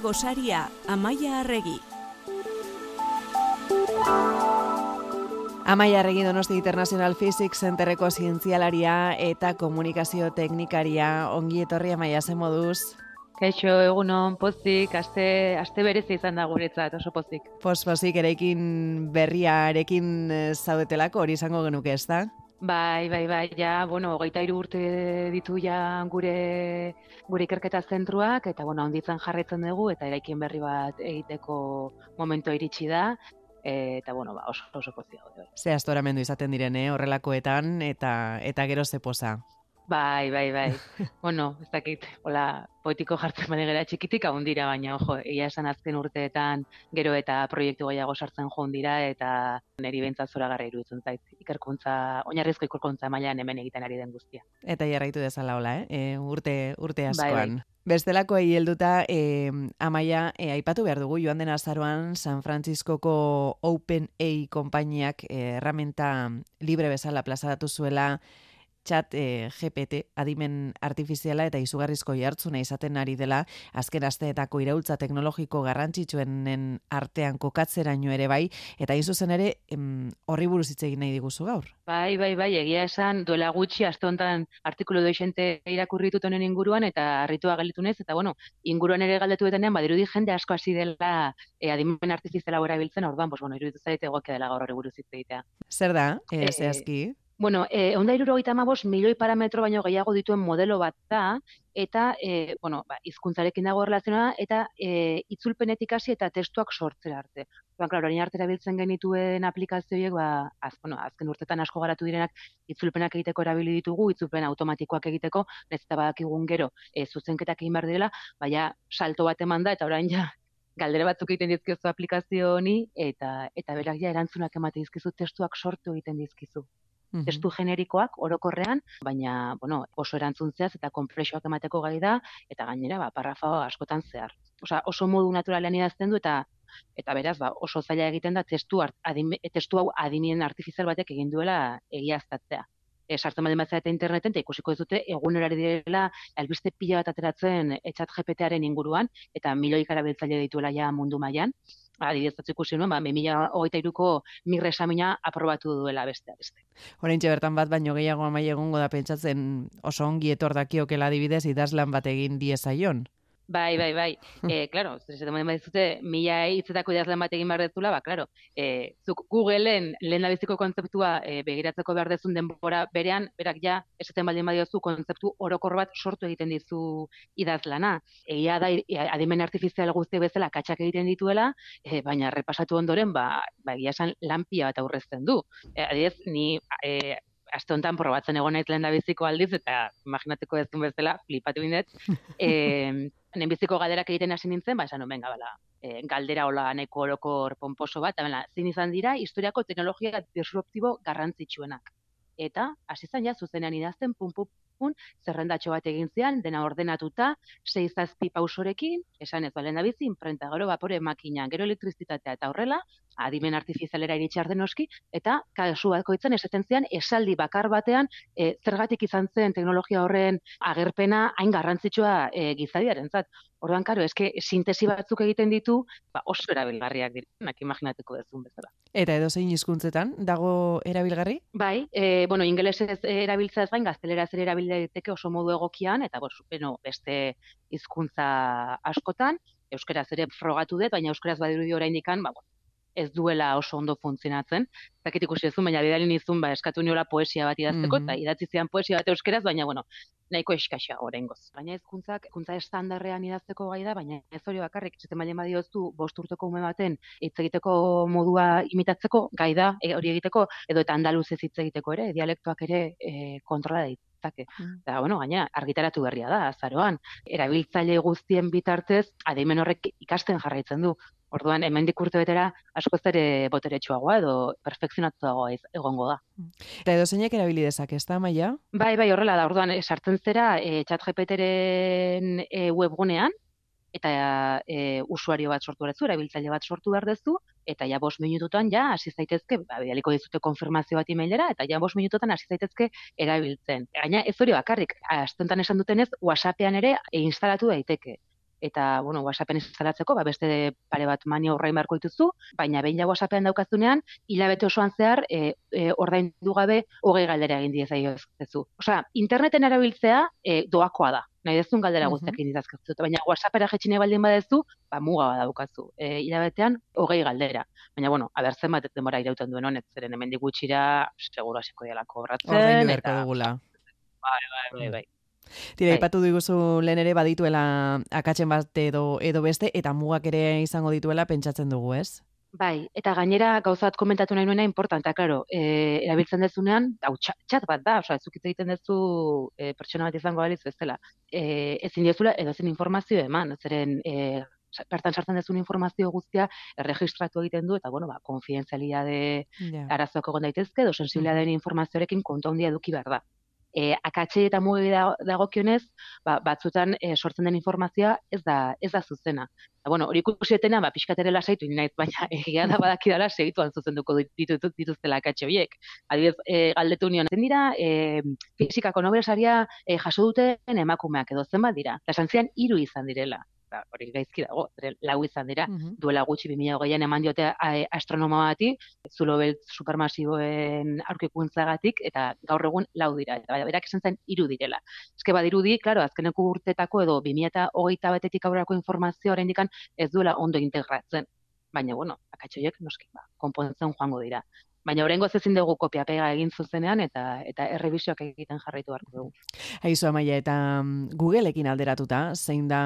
gosaria, Amaia Arregi. Amaia Arregi Donosti International Physics Centerreko zientzialaria eta komunikazio teknikaria ongi etorri Amaia ze moduz. Kaixo, egunon, pozik, aste, aste berezi izan da guretzat, oso pozik. Pos, pozik, erekin berriarekin eh, zaudetelako hori izango genuke ez da? Bai, bai, bai, ja, bueno, hogeita iru urte ditu ja gure, gure ikerketa zentruak, eta, bueno, onditzen jarretzen dugu, eta eraikin berri bat egiteko momento iritsi da, eta, bueno, ba, oso, oso pozio. Ze astoramendu izaten direne, horrelakoetan, eta, eta gero zepoza. Bai, bai, bai. bueno, ez dakit, hola, poetiko jartzen bade gara txikitik dira, baina, ojo, egia esan azken urteetan gero eta proiektu gehiago sartzen joan dira, eta niri bentsat zora gara iruditzen zait, ikerkuntza, oinarrizko ikerkuntza mailan hemen egiten ari den guztia. Eta jarraitu dezala hola, eh? E, urte, urte askoan. Bai, bai. Bestelako helduta e, amaia e, aipatu behar dugu joan den azaroan San Franciscoko Open A konpainiak e, erramenta libre bezala plazaratu zuela chat e, eh, GPT adimen artifiziala eta izugarrizko jartzuna izaten ari dela azken asteetako iraultza teknologiko garrantzitsuenen artean kokatzeraino ere bai eta hain zuzen ere horri buruz hitz egin nahi diguzu gaur. Bai, bai, bai, egia esan duela gutxi aste hontan artikulu doixente irakurri dut honen inguruan eta harritua galitu nez eta bueno, inguruan ere galdetu detenean badirudi jende asko hasi dela e, adimen artifiziala erabiltzen orduan, pues bueno, iruditu zaite egokia dela gaur horri buruz hitz egitea. Zer da? Eh, e, zehazki? Bueno, eh, onda irurogeita amabos, milioi parametro baino gehiago dituen modelo bat da, eta, eh, bueno, ba, izkuntzarekin dago relazioa, eta eh, itzulpenetik hasi eta testuak sortzera arte. Ba, klaro, harin arte erabiltzen genituen aplikazioiek, ba, az, bueno, azken urtetan asko garatu direnak, itzulpenak egiteko erabili ditugu, itzulpen automatikoak egiteko, ez eta badakigun gero, eh, zuzenketak egin behar direla, baina salto bat eman da, eta orain ja, galdera batzuk egiten dizkizu aplikazio honi, eta, eta berak ja erantzunak emate dizkizu, testuak sortu egiten dizkizu mm testu generikoak orokorrean, baina bueno, oso erantzuntzea eta konplexuak emateko gai da eta gainera ba parrafo askotan zehar. Osea, oso modu naturalean idazten du eta eta beraz ba, oso zaila egiten da testu adin, testu hau adinien artifizial batek egin duela egiaztatzea. E, sartzen baldin bat interneten, eta ikusiko ez dute, egunerari direla, albiste pila bat ateratzen etxat GPTaren inguruan, eta miloi karabiltzaile dituela ja mundu mailan adibidez ikusi nuen, ba, 2023ko migre esamina aprobatu duela beste beste. Oraintxe bertan bat baino gehiago amai egongo da pentsatzen oso ongi etor dakiokela adibidez idazlan bat egin diezaion. Bai, bai, bai. Eh, claro, ez da moden badizute mila hitzetako idazlan bat egin behar dezula, ba, claro, eh, zuk Googleen lehen biziko kontzeptua eh, begiratzeko behar dezun denbora berean, berak ja, esaten baldin badiozu kontzeptu orokor bat sortu egiten dizu idazlana. Egia da, adimen artifizial guzti bezala katxak egiten dituela, eh, baina repasatu ondoren, ba, ba egia esan lanpia bat aurrezten du. Eh, adidez, ni eh, aste honetan probatzen egon naiz lehen da biziko aldiz, eta imaginateko ez bezala, flipatu bindet. E, biziko galderak egiten hasi nintzen, ba, esan venga, bala, e, galdera hola neko orokor pomposo bat, eta zin izan dira, historiako teknologia disruptibo garrantzitsuenak. Eta, hasi zan ja, zuzenean idazten, pum, pum, pum, zerrendatxo bat egin zian, dena ordenatuta, seizazpi pausorekin, esan ez balen da bizi, imprenta, gero vapore makina, gero elektrizitatea eta horrela, adimen artifizialera iritsi arden oski, eta kasu batko itzen esaten zian, esaldi bakar batean, e, zergatik izan zen teknologia horren agerpena hain garrantzitsua e, gizadiaren zat. Orduan, karo, eske sintesi batzuk egiten ditu, ba, oso erabilgarriak direnak, imaginatuko dezun bezala. Eta edo zein hizkuntzetan dago erabilgarri? Bai, e, bueno, ingelesez erabiltza ez gain, gaztelera zer erabildaiteke oso modu egokian, eta bo, bueno, beste hizkuntza askotan, euskaraz ere frogatu dut, baina euskaraz badirudi oraindikan, ba, ez duela oso ondo funtzionatzen. Zakit ikusi ez baina bidali nizun, ba, eskatu niola poesia bat idazteko, mm -hmm. eta idatzi zian poesia bat euskeraz, baina, bueno, nahiko eskaxa gorengoz. Baina ezkuntzak, ezkuntza estandarrean idazteko gai da, baina ez hori bakarrik, txeten baldin badiozu, bost urteko ume baten, hitz egiteko modua imitatzeko, gai da, e, hori egiteko, edo eta andaluz ez hitz egiteko ere, dialektoak ere e, kontrola ditzake. Mm. Eta, bueno, gaina, argitaratu berria da, azaroan. Erabiltzaile guztien bitartez, adimen horrek ikasten jarraitzen du. Orduan, hemendik urte betera, asko ez ere boteretsuagoa edo perfekzionatuagoa egongo da. Eta edo zeinek erabili dezak, ez da, maia? Bai, bai, horrela da, orduan, sartzen zera, e, chat GPT-ren e, webgunean, eta e, usuario bat sortu behar erabiltzaile bat sortu behar dezu, eta ja bos minututan ja hasi zaitezke, ba, bidaliko dizute konfirmazio bat emailera, eta ja bos minututan hasi zaitezke erabiltzen. Gaina ez hori bakarrik, astentan esan dutenez, WhatsAppean ere instalatu daiteke eta, bueno, WhatsAppen instalatzeko, ba, beste pare bat mani horrein barko dituzu, baina behin ja WhatsAppean daukazunean, hilabete osoan zehar, e, e, ordaindu gabe, hogei galdera egin diezai zu. Osea, interneten erabiltzea e, doakoa da. Nahi dezun galdera uh -huh. guztiak baina WhatsAppera jetxine baldin badezu, ba, muga badaukazu. E, hilabetean, hogei galdera. Baina, bueno, abertzen bat denbora irauten duen honet, zeren hemen digutxira, seguro hasiko diala kobratzen. Ordaindu eta... dugula. Bai, bai, bai, bai. Tira, bai. ipatu diguzu lehen ere badituela akatzen bat edo, edo beste, eta mugak ere izango dituela pentsatzen dugu, ez? Bai, eta gainera gauzat komentatu nahi nuena importantea, claro, e, erabiltzen dezunean, hau txat bat da, osea, ez egiten duzu e, pertsona bat izango baliz bezala. E, ezin diozula, edo zen informazio eman, zeren e, bertan sartzen dezun informazio guztia erregistratu egiten du, eta, bueno, ba, konfidenzialidade yeah. arazoak egon daitezke, edo sensibilidadeen mm. informazioarekin kontu handia eduki behar da e, akatxe eta mugi dagokionez, ba, batzutan e, sortzen den informazioa ez da ez da zuzena. Eta, bueno, hori ikusietena, ba, pixkatere lasaitu naiz, baina egia da badakidala segituan zuzenduko ditut, dituztela akatxe horiek. Adibidez, e, galdetu nion, zen dira, e, fizikako nobesaria e, jaso duten emakumeak edo zenbat dira. Eta santzian hiru izan direla ba, hori gaizki dago, lau izan dira, mhm. duela gutxi 2008an eman diote astronoma bati, zulo belt supermasiboen aurkikuntzagatik, eta gaur egun lau dira, eta berak esan zen iru direla. Ezke badirudi, klaro, azkeneko urtetako edo 2008 batetik aurrako informazio oraindikan ez duela ondo integratzen. Baina, bueno, akatxoiek noski, ba, konpontzen joango dira. Baina horrengo ezin dugu kopia pega egin zuzenean eta eta errebisioak egiten jarraitu beharko dugu. Aizu amaia eta mm, Googleekin alderatuta, zein da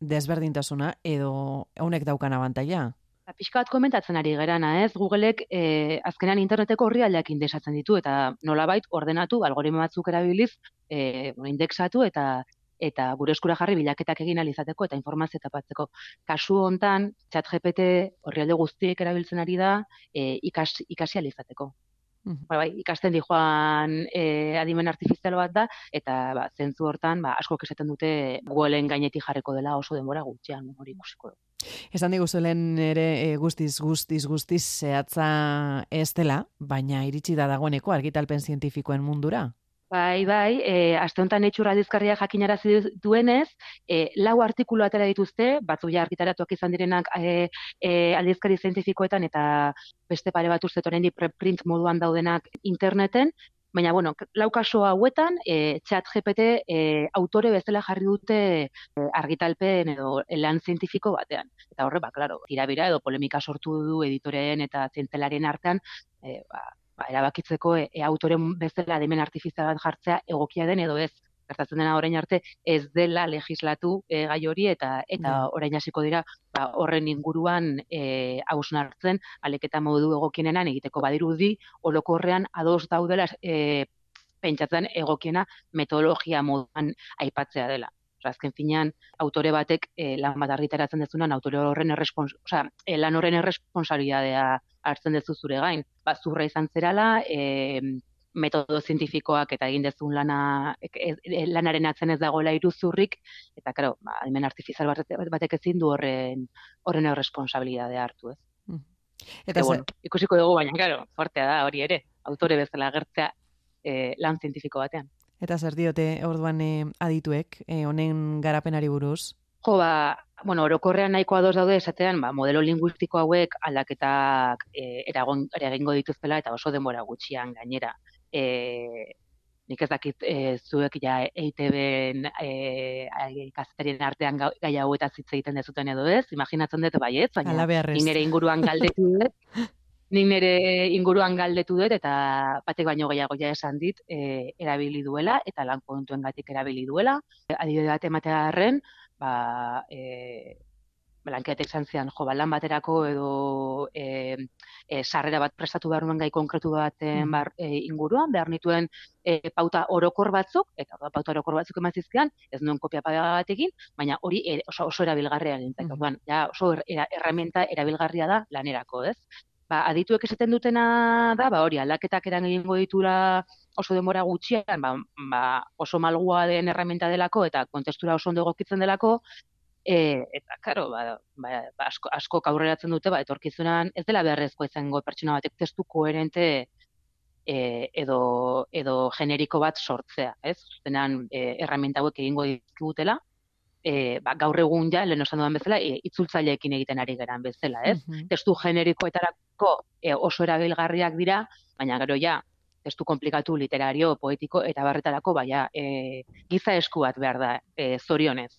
desberdintasuna edo honek daukan abantaila? Ba, pixka bat komentatzen ari gerana, ez? Googleek e, azkenean interneteko horri aldeak indesatzen ditu eta nolabait ordenatu algoritmo batzuk erabiliz e, indeksatu eta eta gure eskura jarri bilaketak egin alizateko eta informazio tapatzeko. Kasu hontan, chat GPT horrialde guztiek erabiltzen ari da e, ikas, ikasi alizateko. Mm bai, ikasten di joan e, adimen artifizial bat da, eta ba, zentzu hortan, ba, asko esaten dute Googleen gainetik jarreko dela oso denbora gutxian, hori ikusiko. Esan diguzu ere e, guztiz, guztiz, guztiz zehatza ez dela, baina iritsi da dagoeneko argitalpen zientifikoen mundura? Bai, bai, e, aste honetan etxurra dizkarriak jakinarazi duenez, e, lau artikulu atera dituzte, batzu ja argitaratuak izan direnak e, e, aldizkari zientifikoetan eta beste pare bat uste torendi preprint moduan daudenak interneten, baina, bueno, lau kaso hauetan, e, chat GPT e, autore bezala jarri dute e, argitalpen edo lan zientifiko batean. Eta horre, ba, klaro, tirabira edo polemika sortu du editoreen eta zientzelaren artean, e, ba, ba, erabakitzeko e, e, autoren bezala demen artifizial bat jartzea egokia den edo ez. Gertatzen dena orain arte ez dela legislatu e, gai hori eta eta orain hasiko dira ba, horren inguruan e, hartzen aleketa modu egokienenan egiteko badirudi olokorrean ados daudela e, pentsatzen egokiena metodologia moduan aipatzea dela. azken finean, autore batek e, lan bat argitaratzen dezunan, autore horren errespons, o e, lan horren erresponsabilidadea hartzen duzu zure gain. Ba, zurra izan zerala, e, metodo zientifikoak eta egin dezun lana, e, lanaren atzen ez dagoela iruzurrik, eta, karo, ba, hemen artifizial batek ezin du horren, horren responsabilidadea hartu ez. Mm. Eta, bueno, ikusiko dugu, baina, karo, fuertea da hori ere, autore bezala agertzea e, lan zientifiko batean. Eta zer diote orduan e, adituek, e, honen garapenari buruz? Jo, ba, bueno, orokorrean nahiko ados daude esatean, ba, modelo linguistiko hauek aldaketak e, eragon, eragingo dituztela eta oso denbora gutxian gainera. E, nik ez dakit e, zuek ja EITB-en e, kazetarien artean gai hau eta zitze egiten dezuten edo ez, imaginatzen dut baiet, baina nire inguruan galdetu dut, nik nire inguruan galdetu dut eta batek baino gehiago ja esan dit e, erabili duela eta lan kontuen gatik erabili duela. Adibide bat ematea ba, e, blanketek zian, jo, lan baterako edo e, e, sarrera bat prestatu behar nuen gai konkretu baten mm. bar, e, inguruan, behar nituen e, pauta orokor batzuk, eta pauta orokor batzuk emazizkian, ez nuen kopia batekin, baina hori e, oso, oso erabilgarria gintzen. Mm. ja, oso er, erramenta erabilgarria da lanerako, ez? Ba, adituek esaten dutena da, ba, hori, aldaketak eran egingo ditura oso denbora gutxian, ba, ba, oso malgua den herramienta delako eta kontestura oso ondo egokitzen delako, e, eta, karo, ba, ba, ba, asko, asko aurreratzen dute, ba, etorkizunan ez dela beharrezko izango pertsona batek testu koherente e, edo, edo generiko bat sortzea, ez? Zenean, e, erramienta hauek egingo dizkigutela, e, ba, gaur egun ja, lehen osan duan bezala, e, itzultzaileekin egiten ari geran bezala, ez? Testu generikoetarako e, oso erabilgarriak dira, baina gero ja, testu komplikatu literario, poetiko, eta barretarako, baina e, giza esku bat behar da, e, zorionez.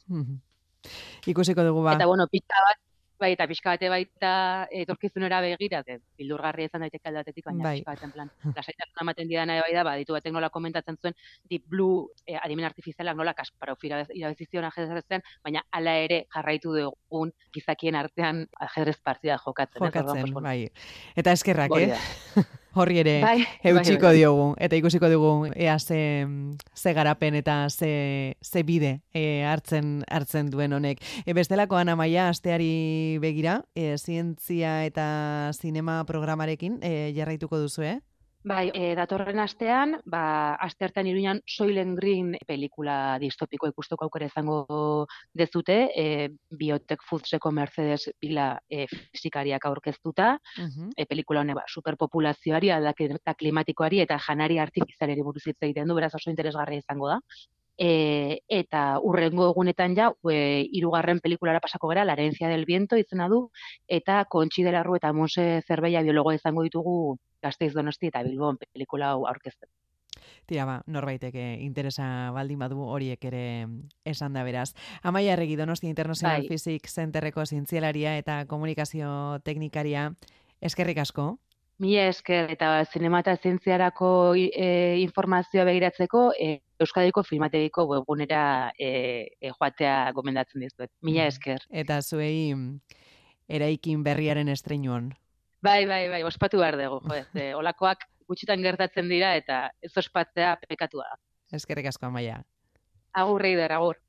Ikusiko dugu ba. Eta bueno, pizka bat, bai, eta pixka bate baita etorkizunera begira, de, bildurgarri izan daiteke aldatetik, baina bai. pixka baten plan, lasaitasuna ematen didana bai da, ba, ditu batek nola komentatzen zuen, Deep Blue eh, adimen artifizialak nola Kasparov irabezizion ajedrezen, baina hala ere jarraitu dugun gizakien artean ajedrez partida jokatzen. Jokatzen, bai. Eta eskerrak, eh? horri ere bai, eutxiko bai, bai. diogu, eta ikusiko dugu ea ze, ze garapen eta ze, ze bide e, hartzen hartzen duen honek. E, bestelako anamaia asteari begira, e, zientzia eta zinema programarekin e, jarraituko duzu, eh? Bai, e, datorren astean, ba, aste hartan iruñan Soilen Green pelikula distopiko ikusteko aukera izango dezute, e, Biotech Foodseko Mercedes Pila e, fizikariak aurkeztuta, uh e, pelikula hone ba, superpopulazioari, aldaketa klimatikoari eta janari artifizialeri buruz hitz egiten du, beraz oso interesgarria izango da. E, eta urrengo egunetan ja, e, irugarren pelikulara pasako gara, La herencia del viento izena du, eta Kontxi de la eta Monse Zerbeia biologoa izango ditugu Gasteiz Donosti eta Bilbon pelikula hau aurkezten. Tira ba, norbaiteke interesa baldin badu horiek ere esan da beraz. Amaia Erregi Donosti International bai. Physics Centerreko zientzialaria eta komunikazio teknikaria eskerrik asko. Mila esker eta zinema eta zientziarako e, informazioa begiratzeko e, Euskadiko Filmategiko webgunera e, e, joatea gomendatzen dizuet. Mila esker. Eta zuei eraikin berriaren estreinuan. Bai, bai, bai, ospatu behar dugu, jo, ez, olakoak gutxitan gertatzen dira eta ez ospatzea pekatua. Eskerrik asko, Amaia. Agur, Reider, agur.